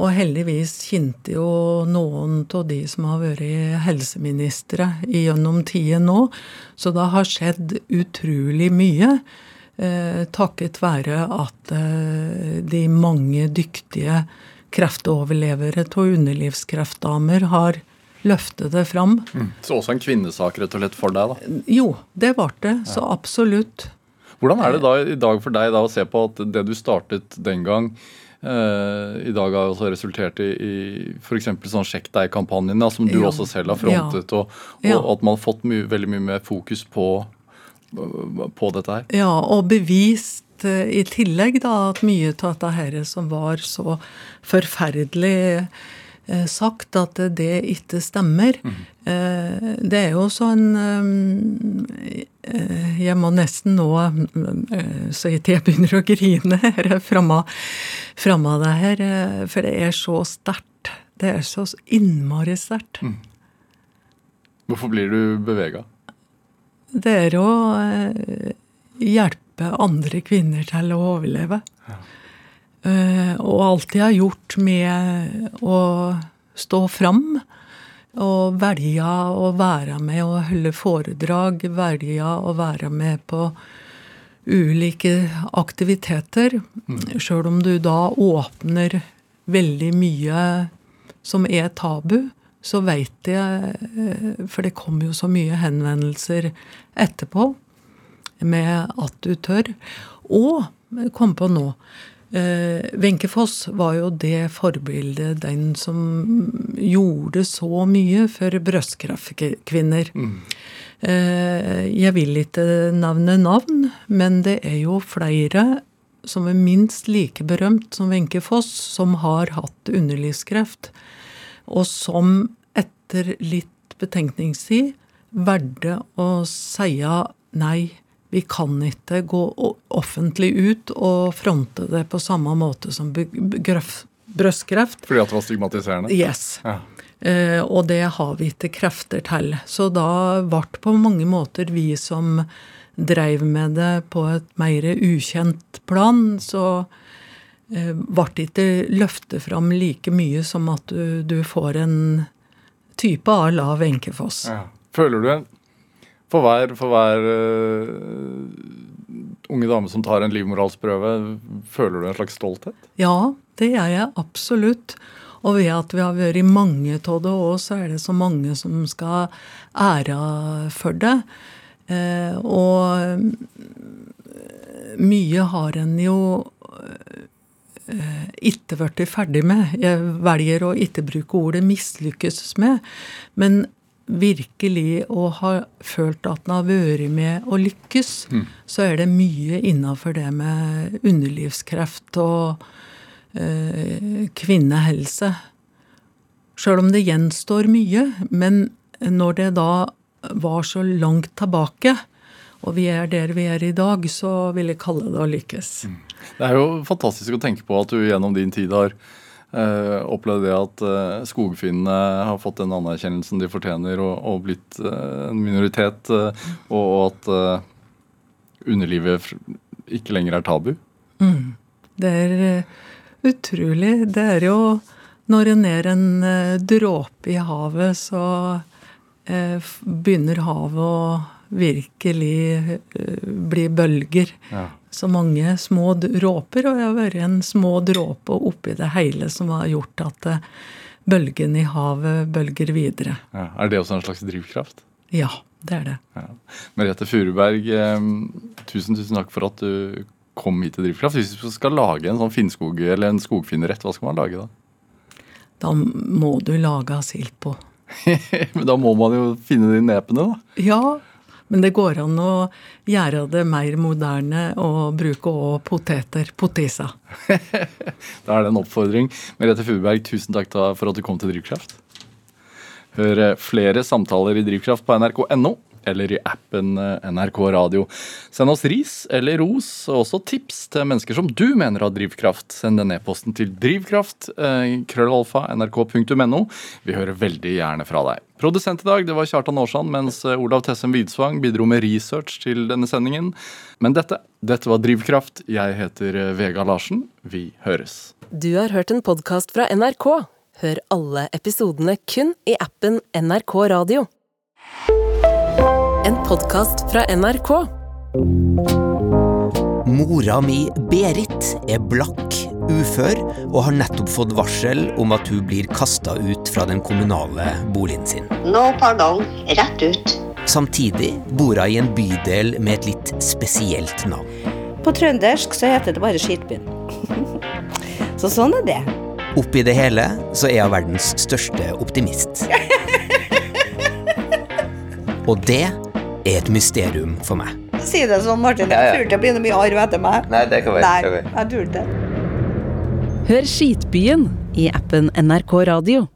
Og heldigvis kjente jo noen av de som har vært helseministre gjennom tida nå. Så det har skjedd utrolig mye. Eh, takket være at eh, de mange dyktige kreftoverlevere av underlivskreftdamer har løfte det fram. Mm. Så også en kvinnesak rett og slett for deg, da? Jo, det ble det. Så absolutt. Hvordan er det da i dag for deg da å se på at det du startet den gang, eh, i dag har også resultert i, i f.eks. sånn Sjekk deg-kampanjen, som du ja. også selv har frontet, ja. og, og ja. at man har fått mye, veldig mye mer fokus på, på dette her? Ja, og bevist eh, i tillegg da at mye av dette her som var så forferdelig Eh, sagt at det ikke stemmer. Mm. Det er jo sånn Jeg må nesten nå så jeg begynner å grine her framme av det her. For det er så sterkt. Det er så innmari sterkt. Mm. Hvorfor blir du bevega? Det er å hjelpe andre kvinner til å overleve. Ja. Eh, alt jeg har gjort med å stå fram. Og velge å være med og holde foredrag, velge å være med på ulike aktiviteter. Mm. Sjøl om du da åpner veldig mye som er tabu, så veit jeg eh, For det kommer jo så mye henvendelser etterpå med at du tør. Og kom på nå Wenche eh, Foss var jo det forbildet, den som gjorde så mye for brystkreftkvinner. Mm. Eh, jeg vil ikke nevne navn, men det er jo flere som er minst like berømt som Wenche Foss, som har hatt underlivskreft, og som etter litt betenkningstid valgte å si nei vi kan ikke gå offentlig ut og fronte det på samme måte som brystkreft. Fordi at det var stigmatiserende? Yes. Ja. Eh, og det har vi ikke krefter til. Så da ble på mange måter vi som dreiv med det på et mer ukjent plan, så eh, ble det ikke løftet fram like mye som at du, du får en type av lav enkefoss. Ja. Føler du en for hver, for hver uh, unge dame som tar en livmorhalsprøve, føler du en slags stolthet? Ja, det gjør jeg absolutt. Og ved at vi har vært mange av det òg, så er det så mange som skal ære for det. Eh, og mye har en jo eh, ikke blitt ferdig med. Jeg velger å ikke bruke ordet 'mislykkes' med. Men virkelig å ha følt at den har vært med å lykkes, mm. så er det mye innafor det med underlivskreft og eh, kvinnehelse. Sjøl om det gjenstår mye. Men når det da var så langt tilbake, og vi er der vi er i dag, så vil jeg kalle det å lykkes. Mm. Det er jo fantastisk å tenke på at du gjennom din tid har eh, opplevd det at uh, skogfinnene har fått den anerkjennelsen de fortjener og, og blitt uh, en minoritet, og, og at underlivet ikke lenger er tabu? Det er utrolig. Det er jo når en er en dråpe i havet, så begynner havet å virkelig bli bølger. Ja. Så mange små dråper, og jeg har vært en små dråpe oppi det hele som har gjort at eh, bølgen i havet bølger videre. Ja. Er det også en slags drivkraft? Ja, det er det. Ja. Merete Furuberg, eh, tusen, tusen takk for at du kom hit til Drivkraft. Hvis du skal lage en sånn finnskog eller en skogfinnerrett, hva skal man lage da? Da må du lage asyl på. Men da må man jo finne de nepene, da. Ja, men det går an å gjøre det mer moderne og bruke òg poteter. Potisa. Da er det en oppfordring. Merete Furuberg, tusen takk for at du kom til Drivkraft. Hør eh, flere samtaler i Drivkraft på nrk.no eller i appen eh, NRK Radio. Send oss ris eller ros, og også tips til mennesker som du mener har drivkraft. Send den e-posten til drivkraft, eh, krøllalfa, nrk.no. Vi hører veldig gjerne fra deg. Produsent i dag det var Kjartan Aarsand, mens eh, Olav Tessem Widsvang bidro med research til denne sendingen. Men dette, dette var Drivkraft. Jeg heter Vega Larsen. Vi høres. Du har hørt en podkast fra NRK. Hør alle episodene kun i appen NRK Radio. En podkast fra NRK. Mora mi, Berit, er blakk, ufør og har nettopp fått varsel om at hun blir kasta ut fra den kommunale boligen sin. No pardon, rett ut. Samtidig bor hun i en bydel med et litt spesielt navn. På trøndersk så heter det bare skitbyen. så sånn er det. Oppi det hele så er hun verdens største optimist. Og det er et mysterium for meg. Si det sånn, Martin. Jeg tror ikke det blir noe mye arv etter meg. Nei, det kan være. Nei, jeg tror det. Hør Skitbyen i appen NRK Radio.